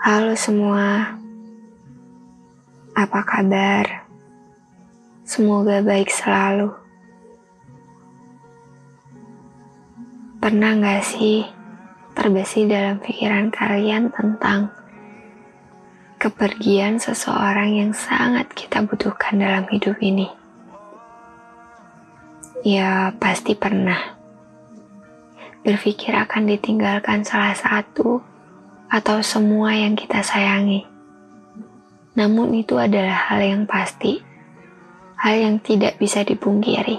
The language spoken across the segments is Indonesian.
Halo semua, apa kabar? Semoga baik selalu. Pernah gak sih terbesit dalam pikiran kalian tentang kepergian seseorang yang sangat kita butuhkan dalam hidup ini? Ya, pasti pernah berpikir akan ditinggalkan salah satu atau semua yang kita sayangi. Namun itu adalah hal yang pasti, hal yang tidak bisa dipungkiri,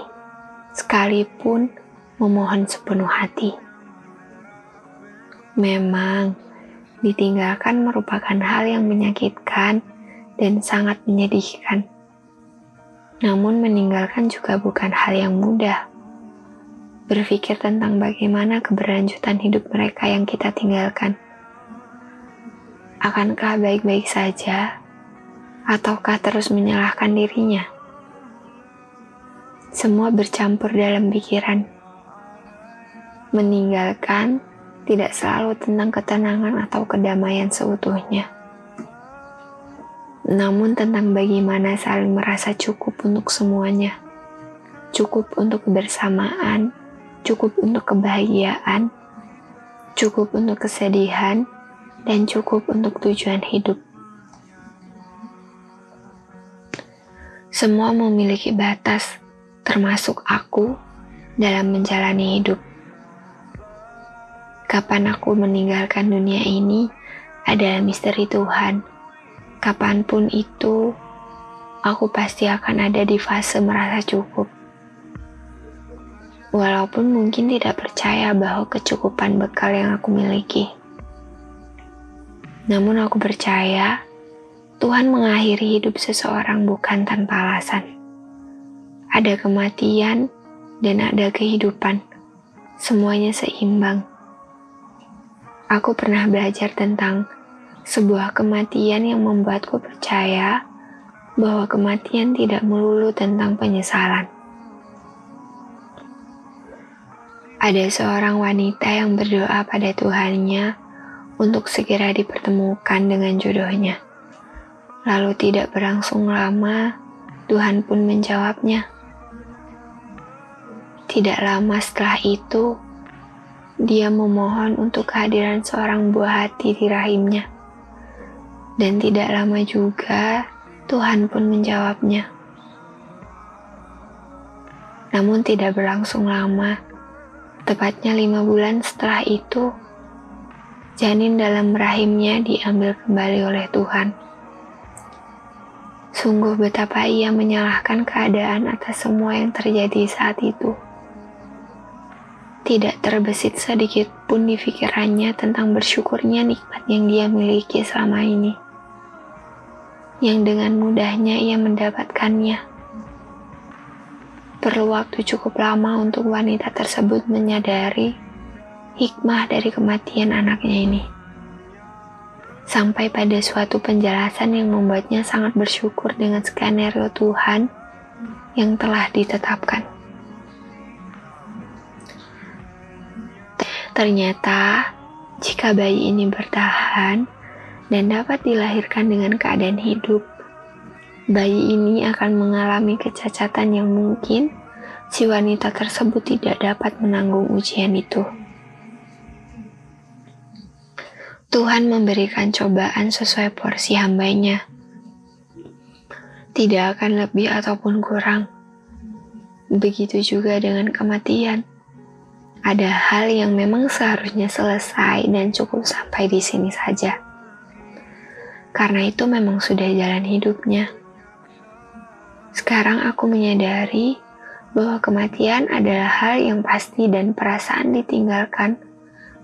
sekalipun memohon sepenuh hati. Memang, ditinggalkan merupakan hal yang menyakitkan dan sangat menyedihkan. Namun meninggalkan juga bukan hal yang mudah. Berpikir tentang bagaimana keberlanjutan hidup mereka yang kita tinggalkan Akankah baik-baik saja, ataukah terus menyalahkan dirinya? Semua bercampur dalam pikiran. Meninggalkan tidak selalu tentang ketenangan atau kedamaian seutuhnya. Namun tentang bagaimana saling merasa cukup untuk semuanya. Cukup untuk kebersamaan, cukup untuk kebahagiaan, cukup untuk kesedihan, dan cukup untuk tujuan hidup. Semua memiliki batas, termasuk aku dalam menjalani hidup. Kapan aku meninggalkan dunia ini adalah misteri Tuhan. Kapan pun itu, aku pasti akan ada di fase merasa cukup. Walaupun mungkin tidak percaya bahwa kecukupan bekal yang aku miliki. Namun aku percaya Tuhan mengakhiri hidup seseorang bukan tanpa alasan. Ada kematian dan ada kehidupan. Semuanya seimbang. Aku pernah belajar tentang sebuah kematian yang membuatku percaya bahwa kematian tidak melulu tentang penyesalan. Ada seorang wanita yang berdoa pada Tuhannya untuk segera dipertemukan dengan jodohnya. Lalu tidak berlangsung lama, Tuhan pun menjawabnya. Tidak lama setelah itu, dia memohon untuk kehadiran seorang buah hati di rahimnya. Dan tidak lama juga, Tuhan pun menjawabnya. Namun tidak berlangsung lama, tepatnya lima bulan setelah itu, janin dalam rahimnya diambil kembali oleh Tuhan. Sungguh betapa ia menyalahkan keadaan atas semua yang terjadi saat itu. Tidak terbesit sedikit pun di pikirannya tentang bersyukurnya nikmat yang dia miliki selama ini. Yang dengan mudahnya ia mendapatkannya. Perlu waktu cukup lama untuk wanita tersebut menyadari hikmah dari kematian anaknya ini. Sampai pada suatu penjelasan yang membuatnya sangat bersyukur dengan skenario Tuhan yang telah ditetapkan. Ternyata, jika bayi ini bertahan dan dapat dilahirkan dengan keadaan hidup, bayi ini akan mengalami kecacatan yang mungkin si wanita tersebut tidak dapat menanggung ujian itu. Tuhan memberikan cobaan sesuai porsi hambanya. Tidak akan lebih ataupun kurang. Begitu juga dengan kematian. Ada hal yang memang seharusnya selesai dan cukup sampai di sini saja. Karena itu memang sudah jalan hidupnya. Sekarang aku menyadari bahwa kematian adalah hal yang pasti dan perasaan ditinggalkan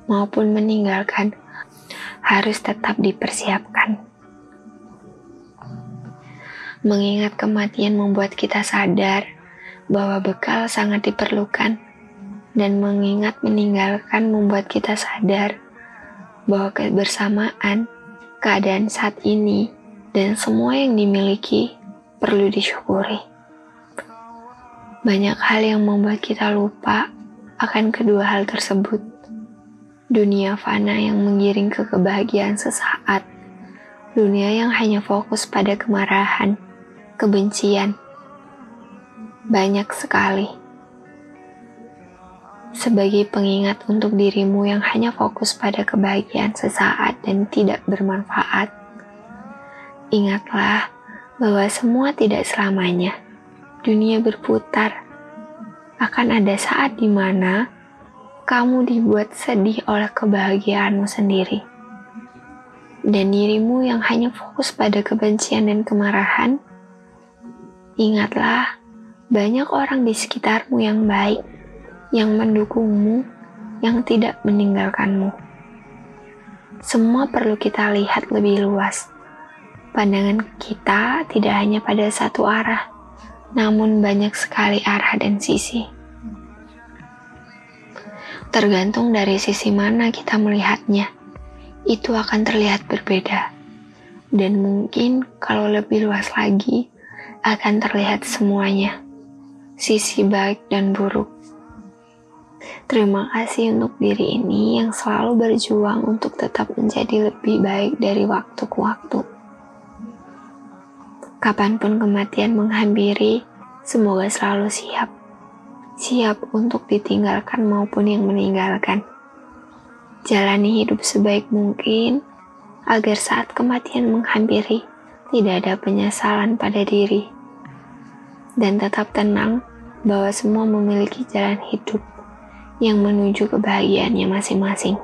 maupun meninggalkan harus tetap dipersiapkan. Mengingat kematian membuat kita sadar bahwa bekal sangat diperlukan, dan mengingat meninggalkan membuat kita sadar bahwa kebersamaan, keadaan saat ini, dan semua yang dimiliki perlu disyukuri. Banyak hal yang membuat kita lupa akan kedua hal tersebut dunia fana yang menggiring ke kebahagiaan sesaat Dunia yang hanya fokus pada kemarahan, kebencian, banyak sekali. Sebagai pengingat untuk dirimu yang hanya fokus pada kebahagiaan sesaat dan tidak bermanfaat, ingatlah bahwa semua tidak selamanya. Dunia berputar. Akan ada saat di mana kamu dibuat sedih oleh kebahagiaanmu sendiri dan dirimu yang hanya fokus pada kebencian dan kemarahan, ingatlah banyak orang di sekitarmu yang baik, yang mendukungmu, yang tidak meninggalkanmu. Semua perlu kita lihat lebih luas. Pandangan kita tidak hanya pada satu arah, namun banyak sekali arah dan sisi. Tergantung dari sisi mana kita melihatnya itu akan terlihat berbeda. Dan mungkin kalau lebih luas lagi, akan terlihat semuanya, sisi baik dan buruk. Terima kasih untuk diri ini yang selalu berjuang untuk tetap menjadi lebih baik dari waktu ke waktu. Kapan pun kematian menghampiri, semoga selalu siap. Siap untuk ditinggalkan maupun yang meninggalkan. Jalani hidup sebaik mungkin agar saat kematian menghampiri tidak ada penyesalan pada diri. Dan tetap tenang bahwa semua memiliki jalan hidup yang menuju kebahagiaannya masing-masing.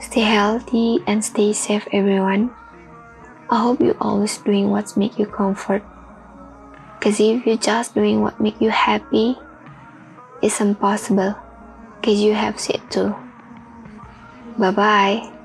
Stay healthy and stay safe everyone. I hope you always doing what's make you comfort. Cause if you're just doing what make you happy, it's impossible. because you have said to. Bye bye.